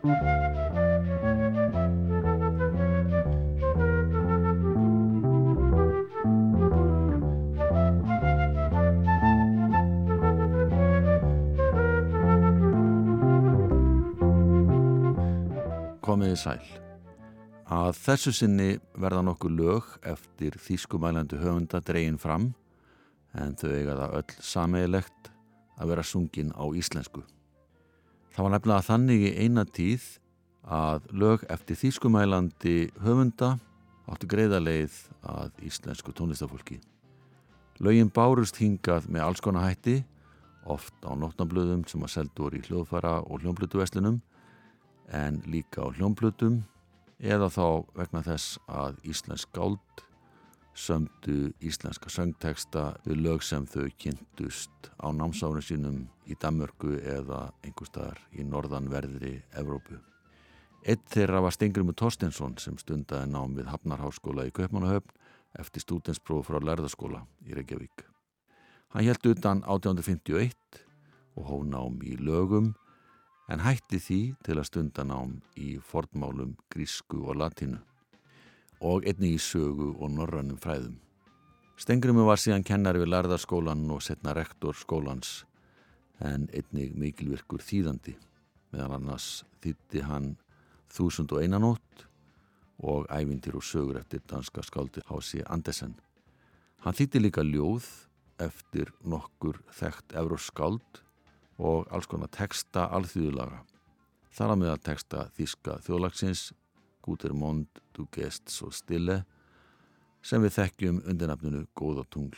Komiði sæl. Að þessu sinni verða nokkuð lög eftir þýskumælandi höfunda dregin fram en þau eiga það öll sameigilegt að vera sungin á íslensku. Það var nefnilega þannig í eina tíð að lög eftir þýskumælandi höfunda áttu greiðarleið að íslensku tónlistafólki. Lögin bárust hingað með alls konar hætti, oft á nótnablöðum sem að seldu voru í hljóðfara og hljómblutuveslunum en líka á hljómblutum eða þá vegna þess að Íslensk gáld sömdu íslenska söngteksta við lög sem þau kynntust á námsáru sínum í Danmörku eða einhver staðar í norðanverðri Evrópu. Eitt þeirra var Stengrimu Torstensson sem stundaði nám við Hafnarháskóla í Kaupmannahöfn eftir stúdenspróf frá Lærðaskóla í Reykjavík. Hann held utan 1851 og hóð nám í lögum en hætti því til að stunda nám í fornmálum grísku og latinu og einni í sögu og norrannum fræðum. Stengrumi var síðan kennari við lærðarskólan og setna rektor skólans en einnig mikilvirkur þýðandi meðan annars þýtti hann Þúsund og einanótt og ævindir og sögur eftir danska skáldi Hási Andesen. Hann þýtti líka ljóð eftir nokkur þekkt euróskáld og alls konar texta alþjóðulaga. Þar að með að texta þíska þjóðlagsins Guter Mond, Du Gest So Stille sem við þekkjum undir nafnunu Góða Tungl.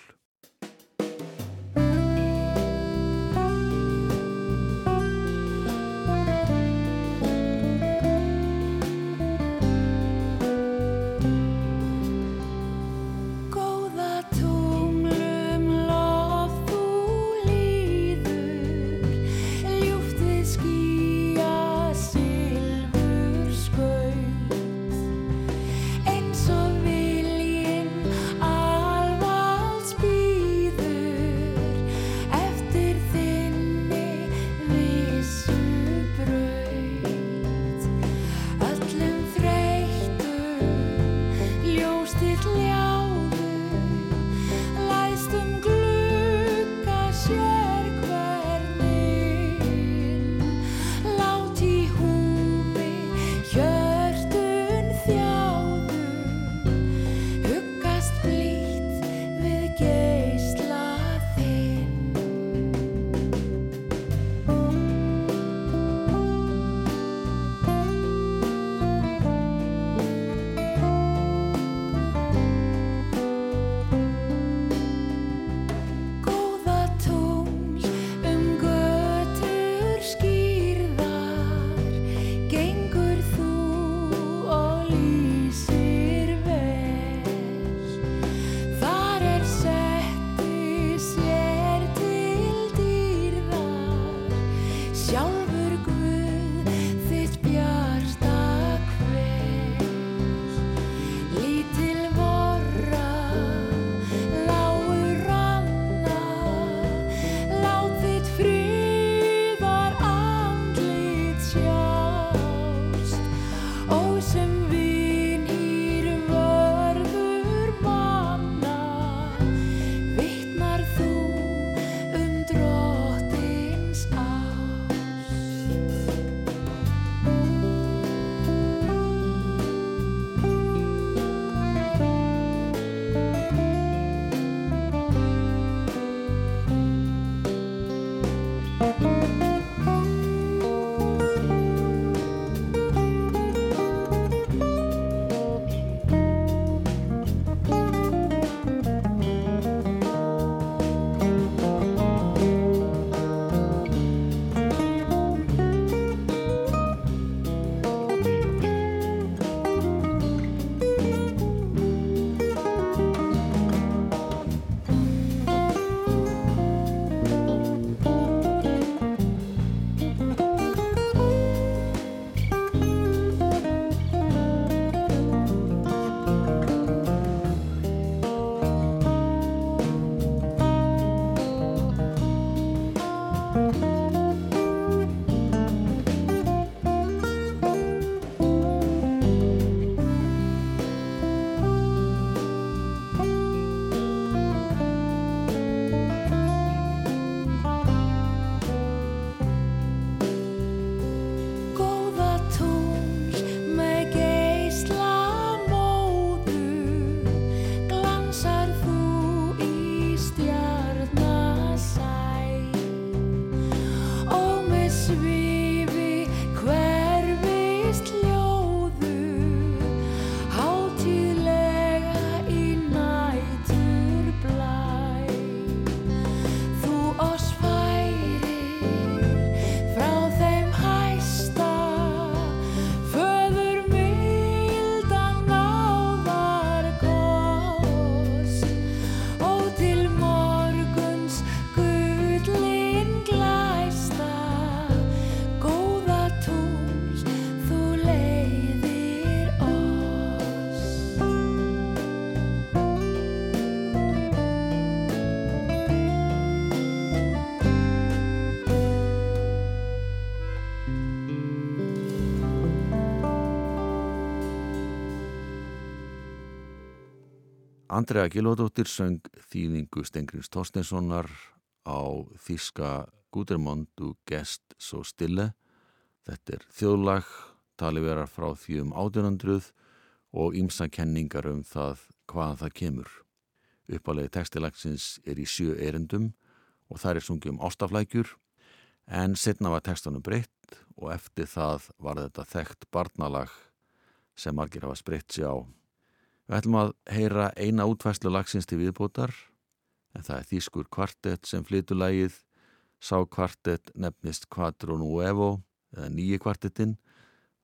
Andrea Gilvardóttir söng þýðingu Stengrins Tostenssonar á þíska Gudermond og Gest so stille. Þetta er þjóðlag, tali vera frá því um 1800 og ímsa kenningar um það hvaðan það kemur. Uppálegi textilagsins er í sjö erendum og það er sungið um ástaflækjur en setna var textanum breytt og eftir það var þetta þekkt barnalag sem margir hafa spreytt sér á. Við ætlum að heyra eina útvæslu lagsins til viðbótar en það er Þýskur kvartett sem flytur lægið Sá kvartett nefnist Quattro Nuevo eða nýji kvartettin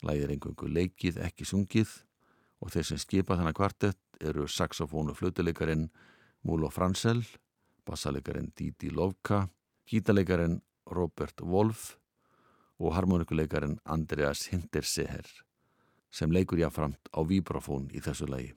lægið er einhverju leikið, ekki sungið og þeir sem skipa þennan kvartett eru saxofónu flutuleikarin Múlo Fransel, bassaleikarin Didi Lovka, gítaleikarin Robert Wolf og harmonikuleikarin Andreas Hinterseher sem leikur jáframt á vibrafón í þessu lagi.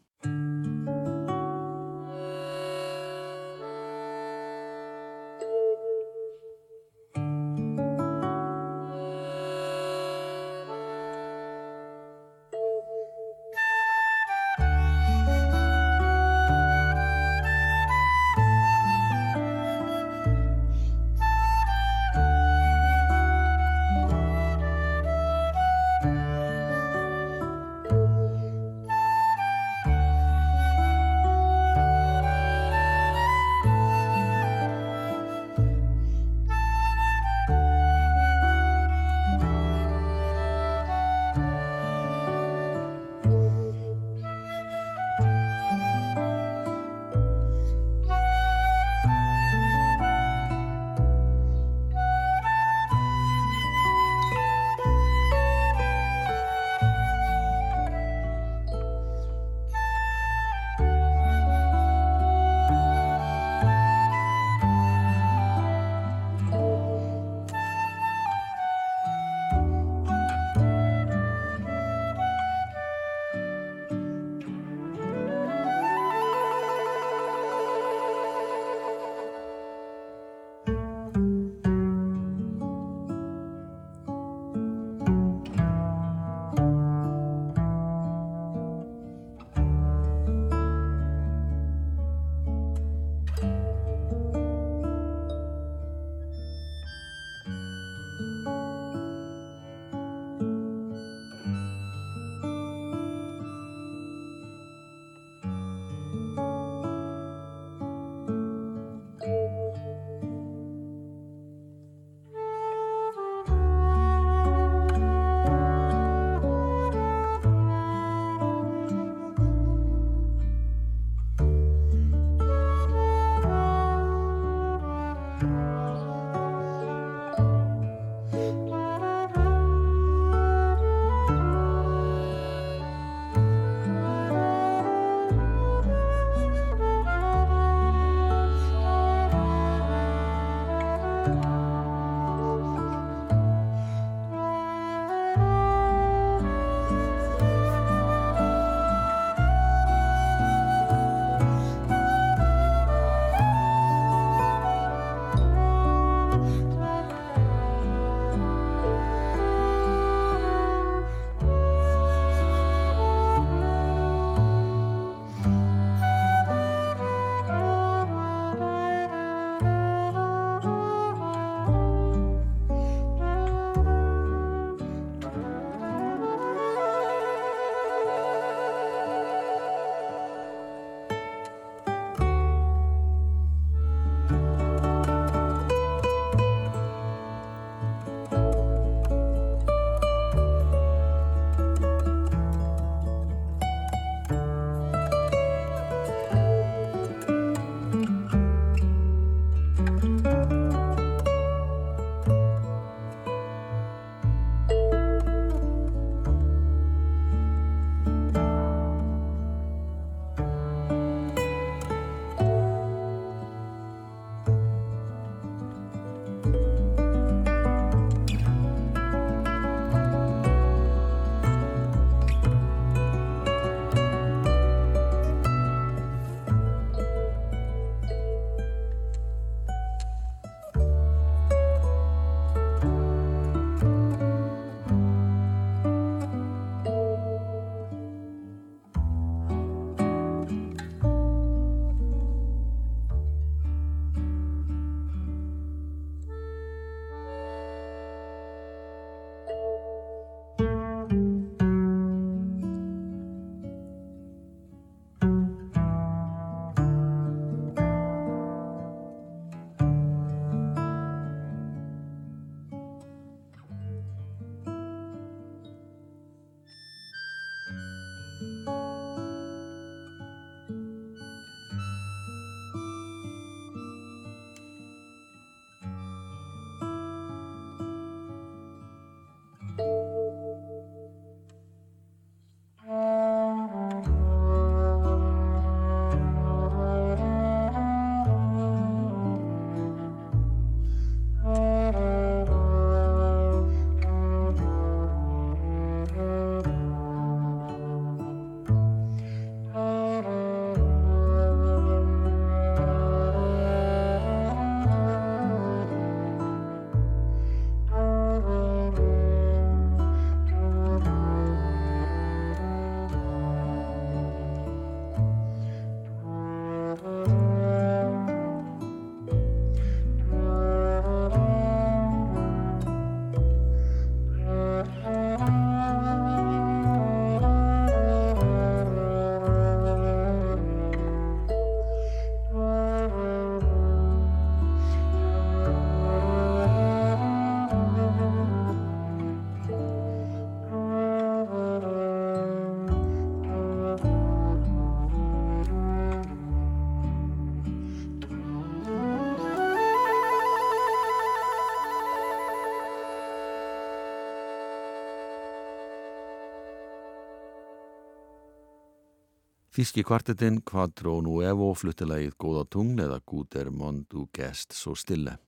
Þíski kvartetinn Quattro Nuevo fluttilegið Góða tungl eða Guder Mondu Gest so stille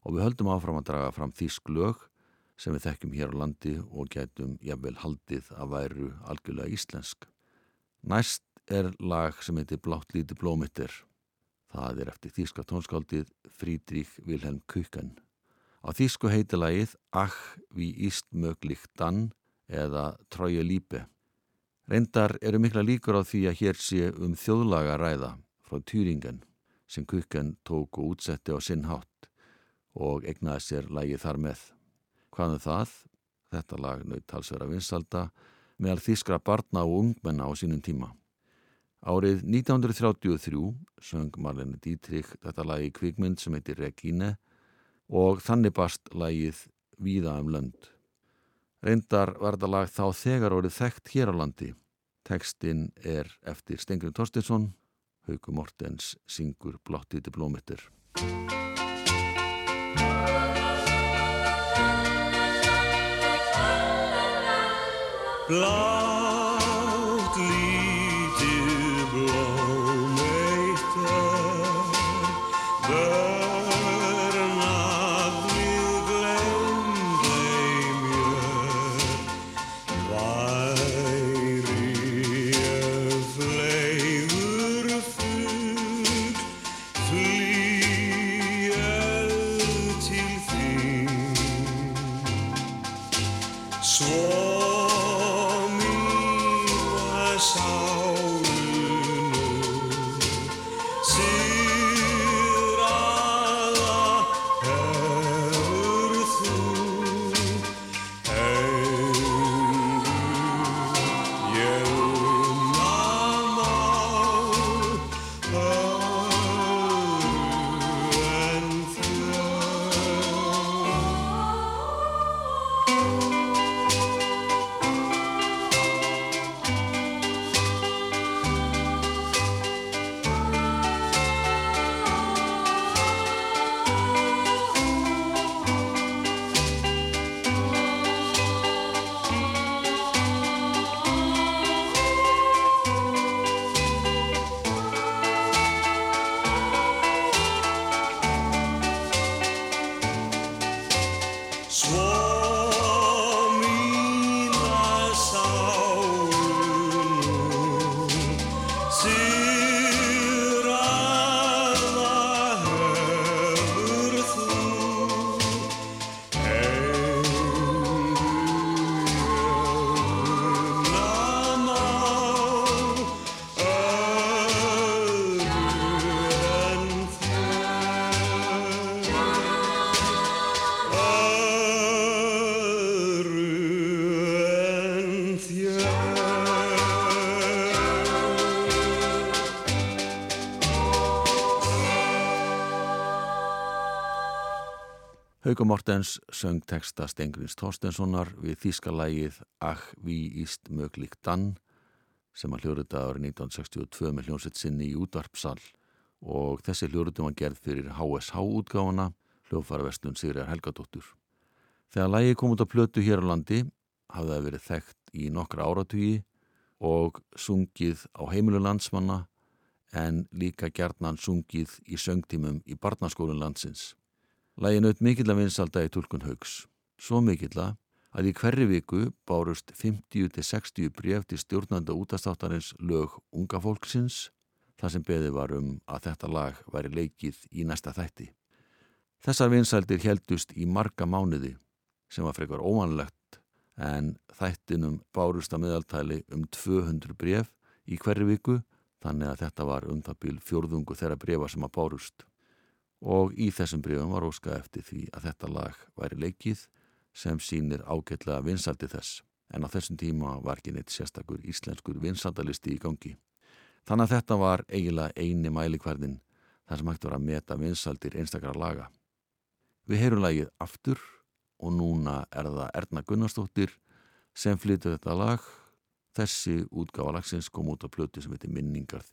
og við höldum áfram að draga fram þísk lög sem við þekkjum hér á landi og getum jafnvel haldið að væru algjörlega íslensk. Næst er lag sem heitir Blátt líti blómittir. Það er eftir þíska tónskáldið Frídrík Vilhelm Kukan. Á þísku heiti lagið Ach við íst möglich dann eða Trója lípe. Reyndar eru mikla líkur á því að hér sé um þjóðlaga ræða frá Týringen sem kukkan tók og útsetti á sinn hátt og egnaði sér lægi þar með. Hvaðum það? Þetta lag naut talsverða vinsalda meðal þískra barna og ungmenna á sínum tíma. Árið 1933 söng Marlene Dietrich þetta lagi kvikmynd sem heitir Regine og þannig barst lagið Víða um lönd. Reyndar var þetta lag þá þegar orðið þekkt hér á landi. Tekstinn er eftir Stengri Torstinsson, Hauku Mortens syngur Blottið diplómittir. Blá Hauko Mortens söng texta Stengrins Þorstenssonar við þýskalægið Ach wie ist möglich dann sem að hljóruða árið 1962 með hljómsett sinni í útvarpsal og þessi hljóruðum var gerð fyrir HSH útgáfana hljófarvestun Sigriðar Helgadóttur. Þegar lægi kom út á plötu hér á landi hafði það verið þekkt í nokkra áratugi og sungið á heimilu landsmanna en líka gerðnan sungið í söngtímum í barnaskólinn landsins. Lægin auð mikill að vinsalda í tulkun haugs. Svo mikill að í hverri viku bárust 50-60 bref til stjórnanda útastáttarins lög unga fólksins þar sem beði var um að þetta lag væri leikið í næsta þætti. Þessar vinsaldir heldust í marga mánuði sem var frekar óvanlegt en þættinum bárust að meðaltæli um 200 bref í hverri viku þannig að þetta var um það bíl fjórðungu þeirra brefa sem að bárust og í þessum breyfum var óskað eftir því að þetta lag væri leikið sem sínir ágætlega vinsaldi þess en á þessum tíma var ekki neitt sérstakur íslenskur vinsaldalisti í gangi. Þannig að þetta var eiginlega eini mælikverðin þar sem hægt var að meta vinsaldir einstakara laga. Við heyrum lagið aftur og núna er það Erna Gunnarsdóttir sem flytur þetta lag. Þessi útgáfa lagsins kom út á plötu sem heitir Minningarð.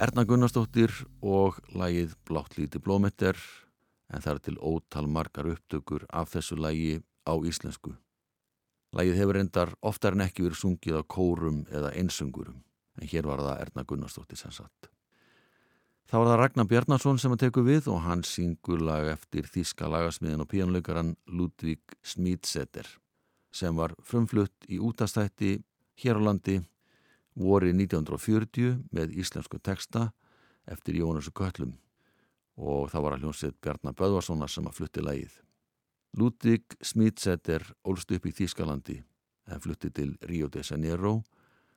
Erna Gunnarsdóttir og lægið Blátt líti blómetter en það er til ótal margar upptökur af þessu lægi á íslensku. Lægið hefur endar oftar en ekki verið sungið á kórum eða einsungurum en hér var það Erna Gunnarsdóttir sem satt. Það var það Ragnar Bjarnarsson sem að teku við og hann syngur lag eftir þíska lagasmiðin og píanleikaran Ludvík Smídsetter sem var frumflutt í útastætti hér á landi voru 1940 með íslensku texta eftir Jónassu Köllum og það var að hljómsið Bjarnar Böðvarssona sem að flutti lægið. Ludvig Smidsetter ólst upp í Þýskalandi en flutti til Rio de Janeiro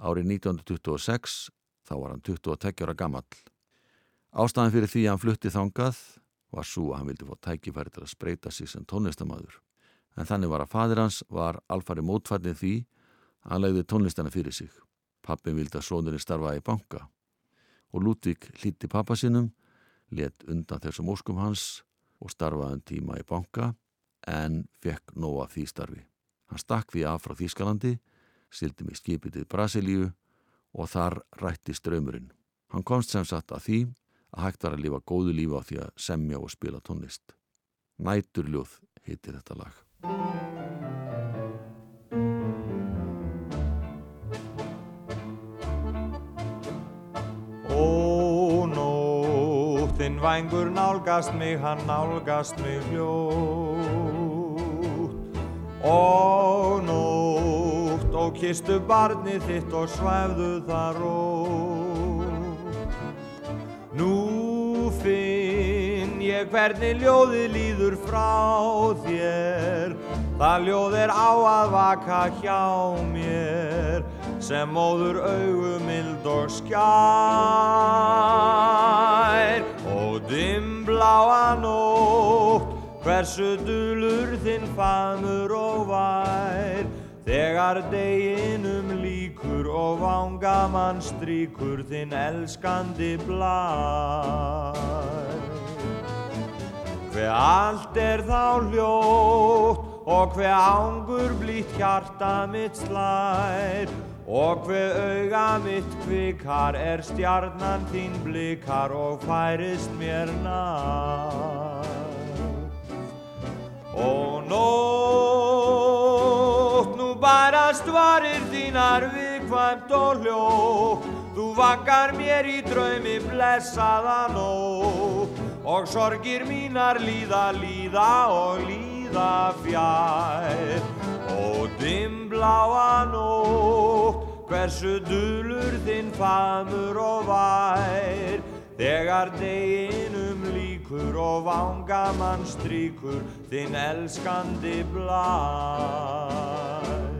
árið 1926, þá var hann 22 ára gammal. Ástæðan fyrir því að hann flutti þangað var svo að hann vildi fá tækifæri til að spreita sig sem tónlistamæður. En þannig var að fadir hans var alfari mótfærdið því að hann legði tónlistana fyrir sig. Pappin vildi að sónurinn starfaði í banka og Ludvík hlíti pappa sinum, let undan þessum óskum hans og starfaði en tíma í banka en fekk nóa því starfi. Hann stakk því af frá Þýskalandi, sildi með skipið til Brasilíu og þar rætti ströymurinn. Hann komst sem sagt að því að hægt var að lifa góðu lífa á því að semja og spila tónlist. Næturljóð heitir þetta lag. Þinn vængur nálgast mig, hann nálgast mig hljótt Og nótt og kistu barnið þitt og svæfðu það rótt. Nú finn ég hvernig ljóði líður frá þér. Það ljóð er á að vaka hjá mér sem móður augumild og skjær dimbláa nótt hversu dulur þinn famur og vær. Þegar deginum líkur og vangamann stríkur þinn elskandi blær. Hver allt er þá hljótt og hver ángur blít hjarta mitt slær Og hver auga mitt kvikar er stjarnan þín blikar og færist mér nær. Og nótt, nú bærast varir þínar vikvæmt og hljótt, þú vakar mér í draumi blessaða nótt. Og sorgir mínar líða, líða og líða fjær. Og dimbláa nótt hversu dulur þinn famur og vær. Þegar deginum líkur og vangamann stríkur þinn elskandi blær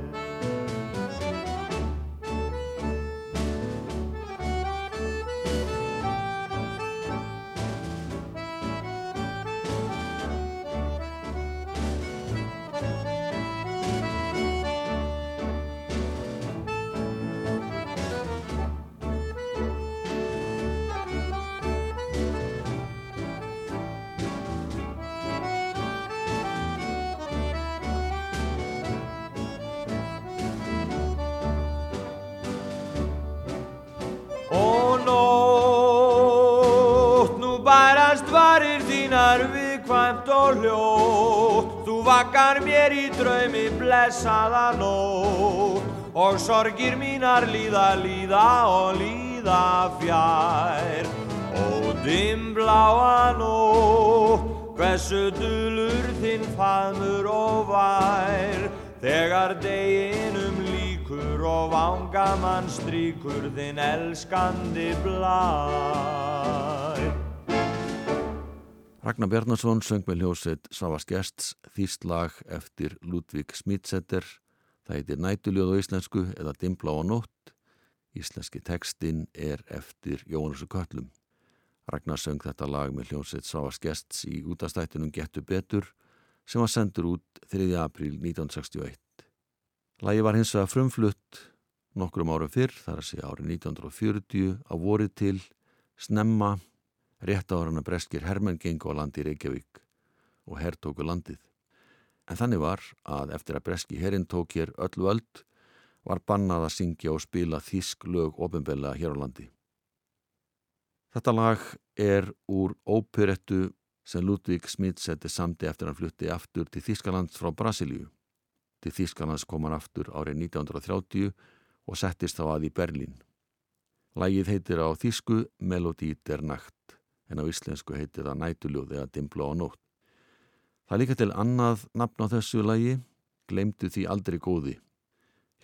vakar mér í draumi blessaða nótt Og sorgir mínar líða, líða og líða fjær Og dimbláa nótt Hversu dulur þinn faðmur og vær Þegar deginum líkur og vanga mann stríkur þinn elskandi blær. Ragnar Bjarnason söng með hljóset Savas Gests þýstlag eftir Ludvík Smítsetter. Það heitir Nætuljóð á íslensku eða Dimbla á nótt. Íslenski tekstinn er eftir Jónusu Köllum. Ragnar söng þetta lag með hljóset Savas Gests í útastættinum Gettu betur sem var sendur út 3. apríl 1961. Lagi var hins vegar frumflutt nokkrum árum fyrr, þar að segja árið 1940 á vorið til snemma rétt ára hann að breskir hermenn gengu á landi Reykjavík og herr tóku landið. En þannig var að eftir að breski herrin tók hér öllu öll var bannað að syngja og spila þísk lög ofinbella hér á landi. Þetta lag er úr óperettu sem Ludvík Smith-setti samti eftir hann flutti aftur til Þískalands frá Brasilíu. Til Þískalands kom hann aftur árið 1930 og settist þá að í Berlín. Lægið heitir á Þísku Melodí der Nacht en á íslensku heitir það Nætuljóð eða Dimbla á nótt. Það líka til annað nafn á þessu lægi, glemdu því aldrei góði.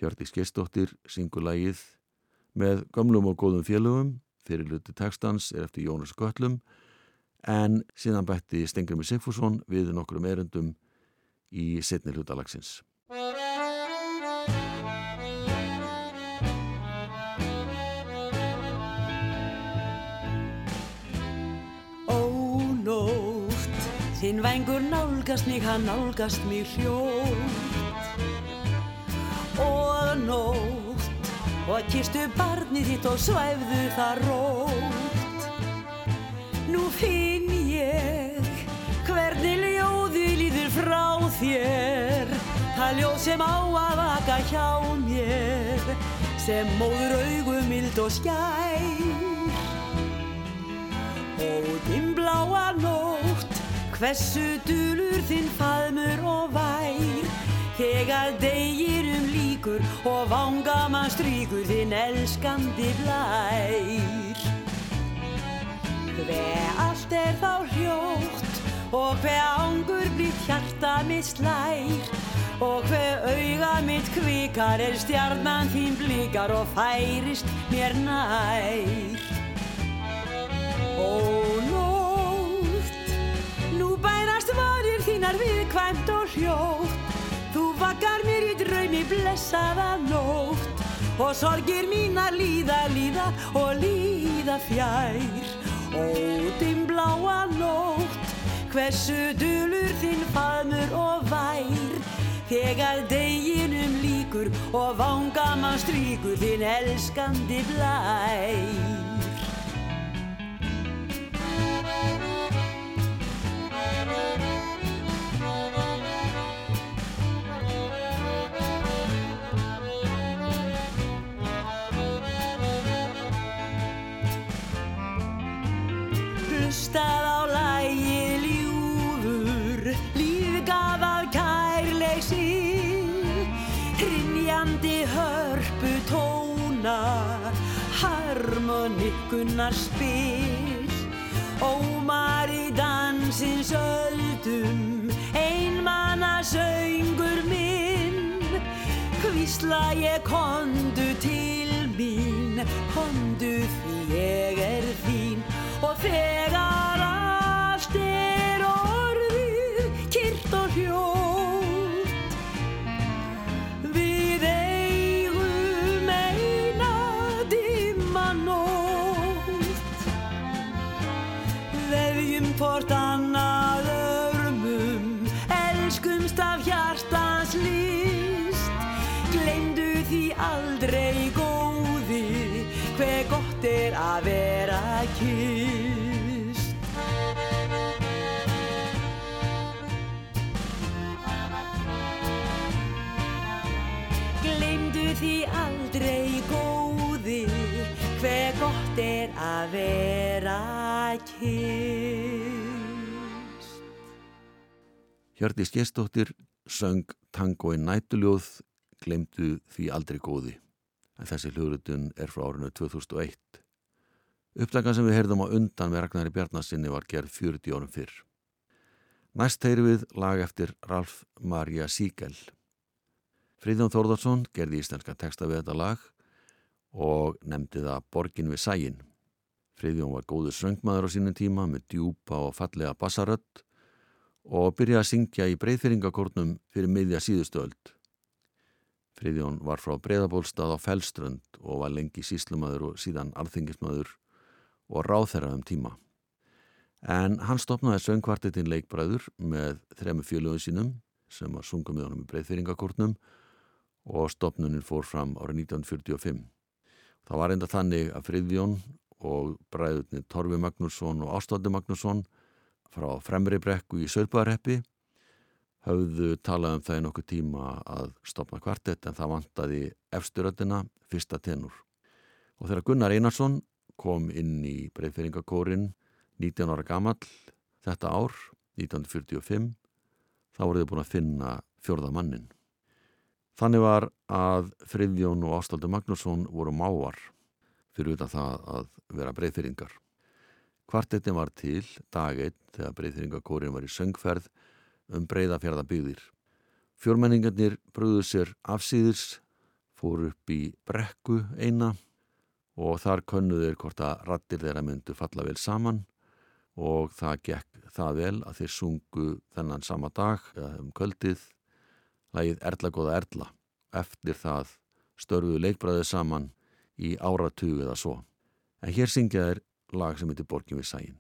Hjördi Skestóttir syngur lægið með gamlum og góðum félögum, fyrir luti textans er eftir Jónas Göllum, en síðan bætti Stengurmi Sigfússon við nokkrum erendum í setni hlutalagsins. Þinn vengur nálgast mig, hann nálgast mig hljótt. Og nótt Og kistu barnið þitt og svæfðu það rótt. Nú finn ég Hvernig ljóði líður frá þér. Það ljóð sem á að vaka hjá mér Sem móður augum mild og skær. Og þinn bláa nótt Hversu dulur þinn faðmur og vær Þegar degirum líkur og vanga mann strykur þinn elskandi blær. Hver allt er þá hljótt og hver ángur blítt hjarta mitt slær. Og hver auga mitt kvikar er stjarnan þín blíkar og færist mér nær þínar viðkvæmt og hljótt. Þú vakar mér í draumi blessaða nótt. Og sorgir mínar líða, líða og líða fjær. Ótim bláa nótt Hversu dulur þinn faðmur og vær. Þegar deginum líkur og vanga mann strykur þinn elskandi blær hlustað á lægi ljúfur lífgaf af kærleiksi hrinjandi hörpu tónar harmonikkunar spil. Ómar í dansins öldum einmanna söngur minn. Hvísla ég kondu til mín kondu því ég er þín og þegar allt er orðið kyrrt og hljótt við eigum eina dimma nótt. Veðjum hvort annað örmum elskumst af hjartans list. Glemdu því aldrei góði hver gott er að vera kýst aldrei góði hver gott er að vera kýst Hjarti Skestóttir söng Tango í nætuljóð glemdu því aldrei góði en þessi hljóðrutun er frá árinu 2001. Uppdagan sem við heyrðum á undan með Ragnari Bjarnasinni var gerð 40 árum fyrr. Næst heyri við lag eftir Ralf Marja Síkel. Fríðjón Þórðarsson gerði íslenska texta við þetta lag og nefndi það Borgin við sægin. Fríðjón var góður söngmaður á sínum tíma með djúpa og fallega bassarödd og byrjaði að syngja í breyðfyrringakórnum fyrir miðja síðustöld. Fríðjón var frá breyðabólstað á Fellströnd og var lengi síslumadur og síðan alþingismadur og ráþherra um tíma. En hann stopnaði söngkvartetinn leikbræður með þremu fjölöðu sínum sem var sungum með honum í breyðfyrringakórnum og stopnunin fór fram árið 1945. Það var enda þannig að Fríðjón og bræðurnir Torfi Magnússon og Ástótti Magnússon frá Fremri brekku í Sörpareppi höfðu talað um það í nokkuð tíma að stopna kvartett en það vantaði efsturöldina fyrsta tenur. Og þegar Gunnar Einarsson kom inn í breyðfyrringakórin 19 ára gamall þetta ár, 1945, þá voruð þið búin að finna fjörða mannin. Þannig var að Friðjón og Ástaldur Magnússon voru mávar fyrir utan það að vera breyðfyrringar. Kvartettin var til dag einn þegar breyðfyrringakórin var í söngferð um breyðafjörðabýðir. Fjórmenningarnir brúðu sér afsýðis, fór upp í brekku eina og þar könnuður hvort að rattir þeirra myndu falla vel saman og það gekk það vel að þeir sungu þennan sama dag um kvöldið lagið Erla góða Erla. Eftir það störfuðu leikbræðið saman í áratug eða svo. En hér syngja þeir lag sem heitir Borgin við sæin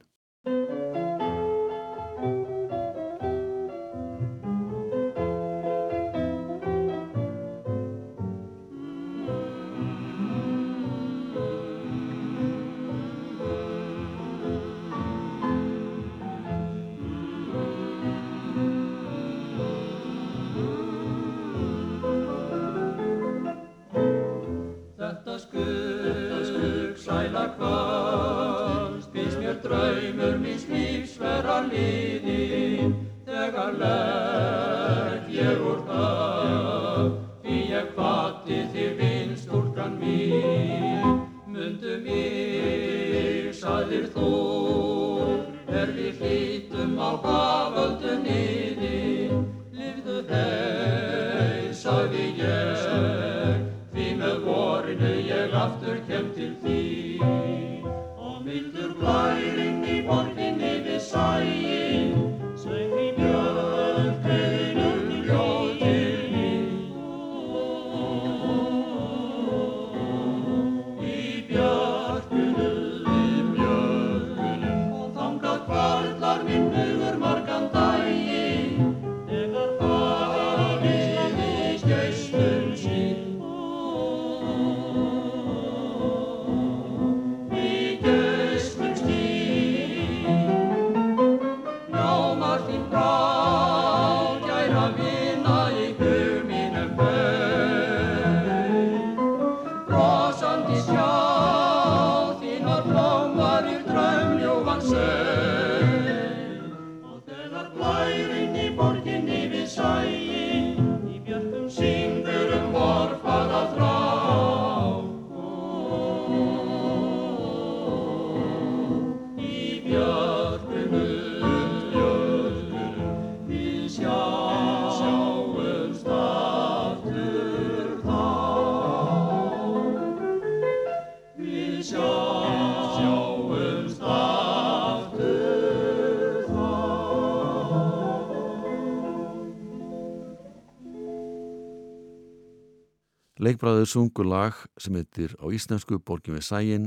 Leikbræður sungu lag sem heitir á íslensku Borgin við sægin.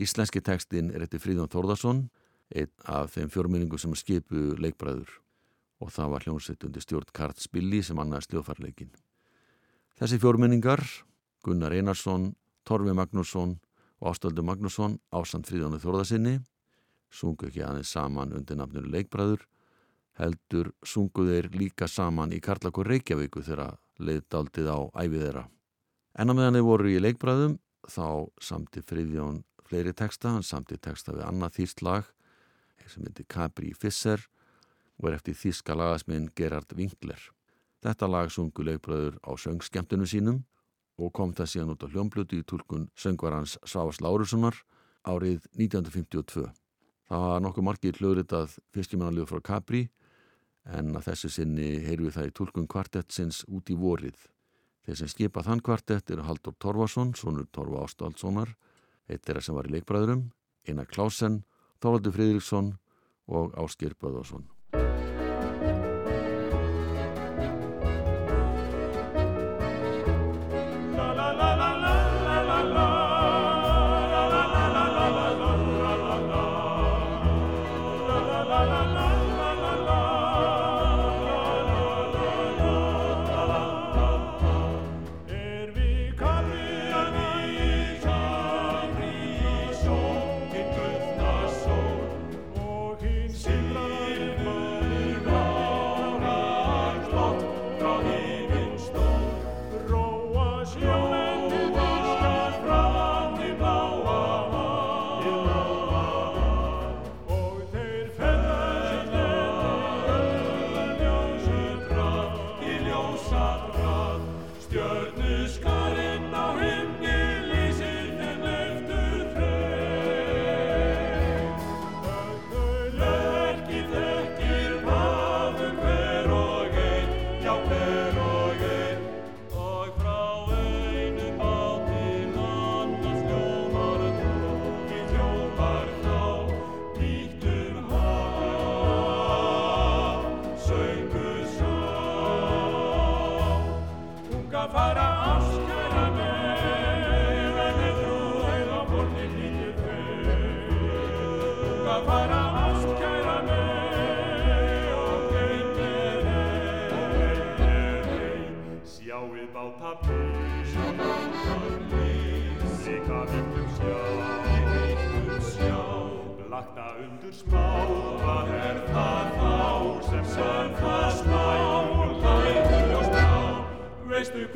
Íslenski tekstin er eftir Fríðan Þórðarsson, einn af þeim fjórmynningu sem skipu leikbræður og það var hljómsveit undir stjórn Kart Spilli sem annaði sljóðfarleikin. Þessi fjórmynningar, Gunnar Einarsson, Torfi Magnússon og Ástaldur Magnússon ásand Fríðanu Þórðarsinni, sungu ekki aðeins saman undir nafnuru leikbræður, heldur sungu þeir líka saman í Karlakur Reykjavíku þegar leiðdaldið á æfið þeirra. En á meðan þeir voru í leikbræðum þá samti Friðjón fleiri texta, hann samti texta við annað þýst lag sem heitir Capri Fisser og er eftir þíska lagasminn Gerard Winkler. Þetta lag sungu leikbröður á söngskemtunum sínum og kom það síðan út á hljómbluti í tólkun söngvarans Svavas Lárussonar árið 1952. Það var nokkuð margir hljóðritað fyrstjumannaljóð frá Capri en að þessu sinni heyrðu það í tólkun kvartettsins út í vorið. Þeir sem skipa þann kvartett eru Haldur Torvason, sonur Torva Ástálssonar, eitt er að sem var í leikbræðurum, Einar Klásen, Þólaldur Fridriksson og Áskir Böðarsson.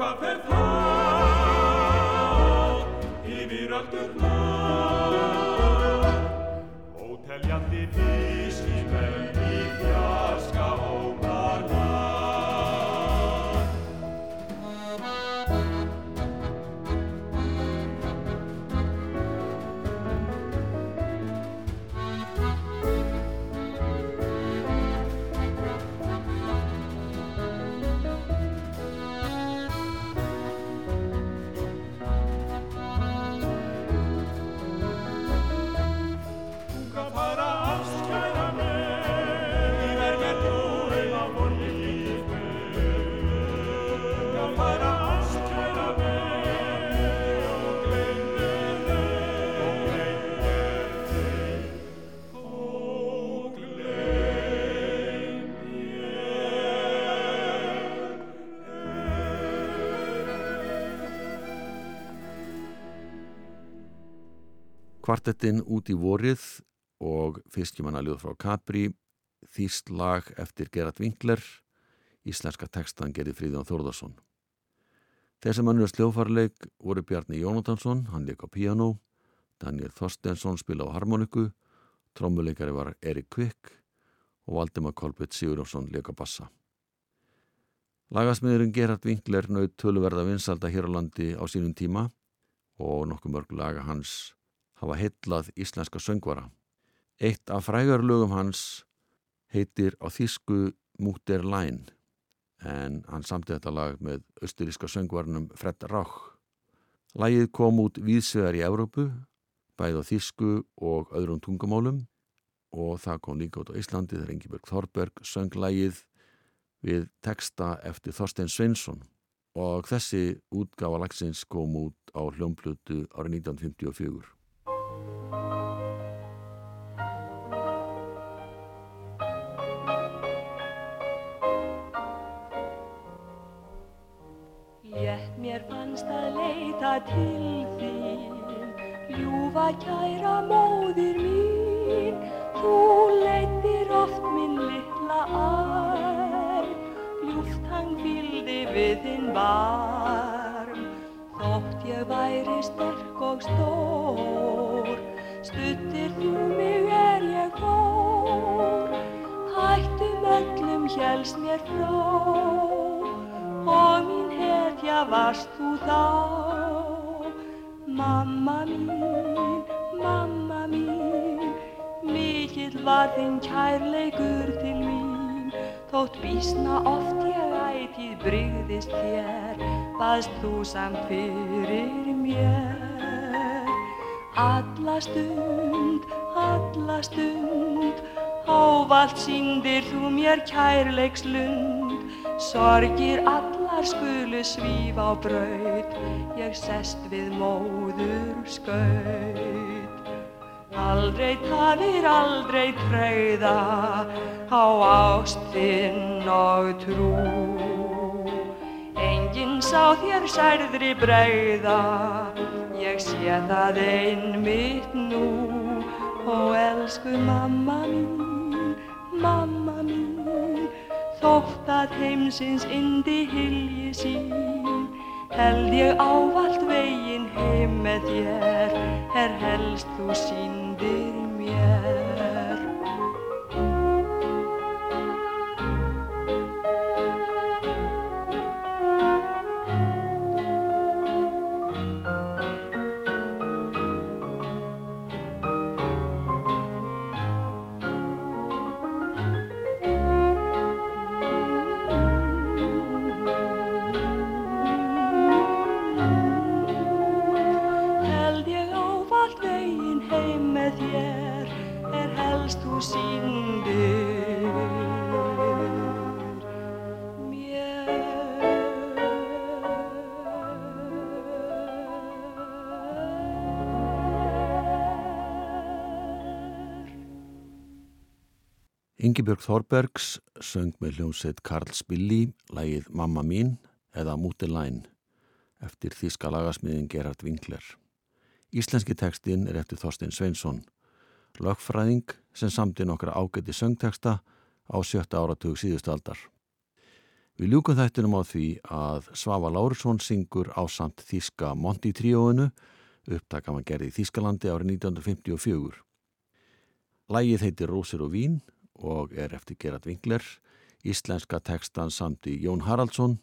hvað fer það yfir öllurna óteljandi vísir menn Kvartettinn út í vorið og fyrstjumannaljóð frá Capri, þýst lag eftir Gerard Winkler, íslenska tekstan gerði Fríðjón Þórðarsson. Þeir sem annars sljófarleik voru Bjarni Jónatansson, hann leik á piano, Daniel Þorstensson spila á harmoniku, trommuleikari var Erik Kvik og Valdemar Kolbjörn Sigurjónsson leik á bassa. Lagasmiðurinn Gerard Winkler naut töluverða vinsalda hér á landi á sínum tíma og nokkuð mörg laga hans hafa heitlað íslenska söngvara. Eitt af frægarlögum hans heitir á þýsku Múter Læn en hann samti þetta lag með austuríska söngvarnum Fred Rauch. Lægið kom út víðsvegar í Európu, bæði á þýsku og öðrum tungumálum og það kom líka út á Íslandi þegar Ingeborg Þorberg söng lægið við texta eftir Þorstein Sveinsson og þessi útgáfa lagsins kom út á hljómplutu árið 1954. til þín. Ljúfa kæra móðir mín Þú leitir oft minn litla arm. Ljúft hann fyldi við þinn varm Þótt ég væri sterk og stór Stuttir þú mig er ég fór Hættum að öllum helst mér frá. Og hetja varst þú þá. Mamma mín, mamma mín, mikill var þinn kærleikur til mín, þótt bísna oft ég ætið brygðist þér, baðst þú samt fyrir mér. Alla stund, alla stund, ávalt síndir þú mér kærleikslund, sorgir allar skulu svíf á braut, ég sest við móður skaut. Aldrei tafir, aldrei treyða á ástinn og trú. Enginn sá þér særðri breyða, ég sé það einmitt nú. Ó elsku mamma mín, mamma mín, þótt að heimsins indi hilji sín, held ég ávalt veginn heim með þér, er helst þú síndir mér. Ingibjörg Þorbergs söng með hljómsveit Karl Spilli lægið Mamma mín eða Mútilæn eftir þíska lagasmiðin Gerhard Winkler. Íslenski tekstinn er eftir Þorstein Sveinsson, lögfræðing sem samti nokkra ágæti söngteksta á sjötta áratug síðustu aldar. Við ljúkum þættinum á því að Svafa Lárussson syngur á samt þíska Monti tríóinu, upptakam að gerði í Þískalandi árið 1954. Lægið heitir Rósir og Vín og er eftir Gerard Winkler, íslenska tekstan samt í Jón Haraldsson.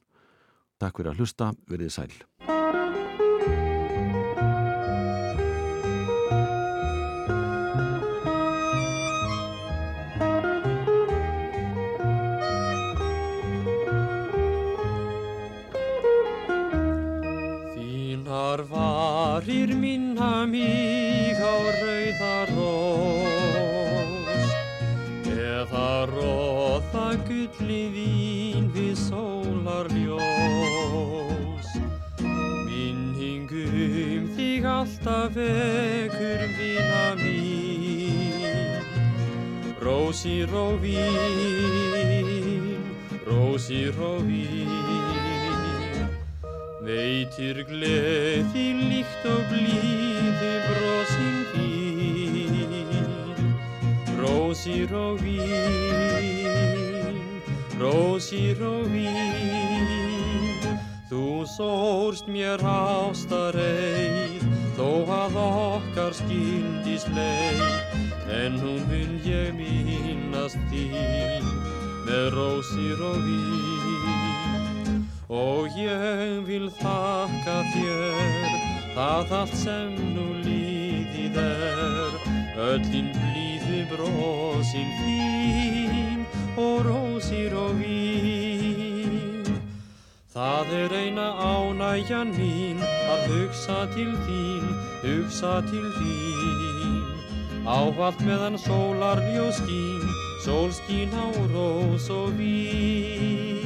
Takk fyrir að hlusta, verið sæl. Róða gulli vín við sólarljós. Minningum þig alltaf vekur vina mín. Rósir og vín, rósir og vín Veitir gleði líkt og blíði brosin þín. Rósir og vín, rósir og vín Þú sórst mér ástareið Þó að okkar skildis leið En hún vil ég minnast þín Með rósir og vín Og ég vil þakka þér það allt sem nú líðið er Öllin blíðu brosin þín og rósir og vín. Það er eina ánægjan mín að hugsa til þín, hugsa til þín. Ávallt meðan sólarljó skín, sól skín á rós og vín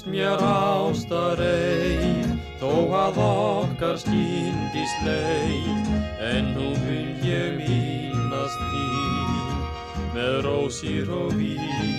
sóst mér ástareið, þó að okkar skýndist leið, en nú mun ég minnast þín með rósir og vín.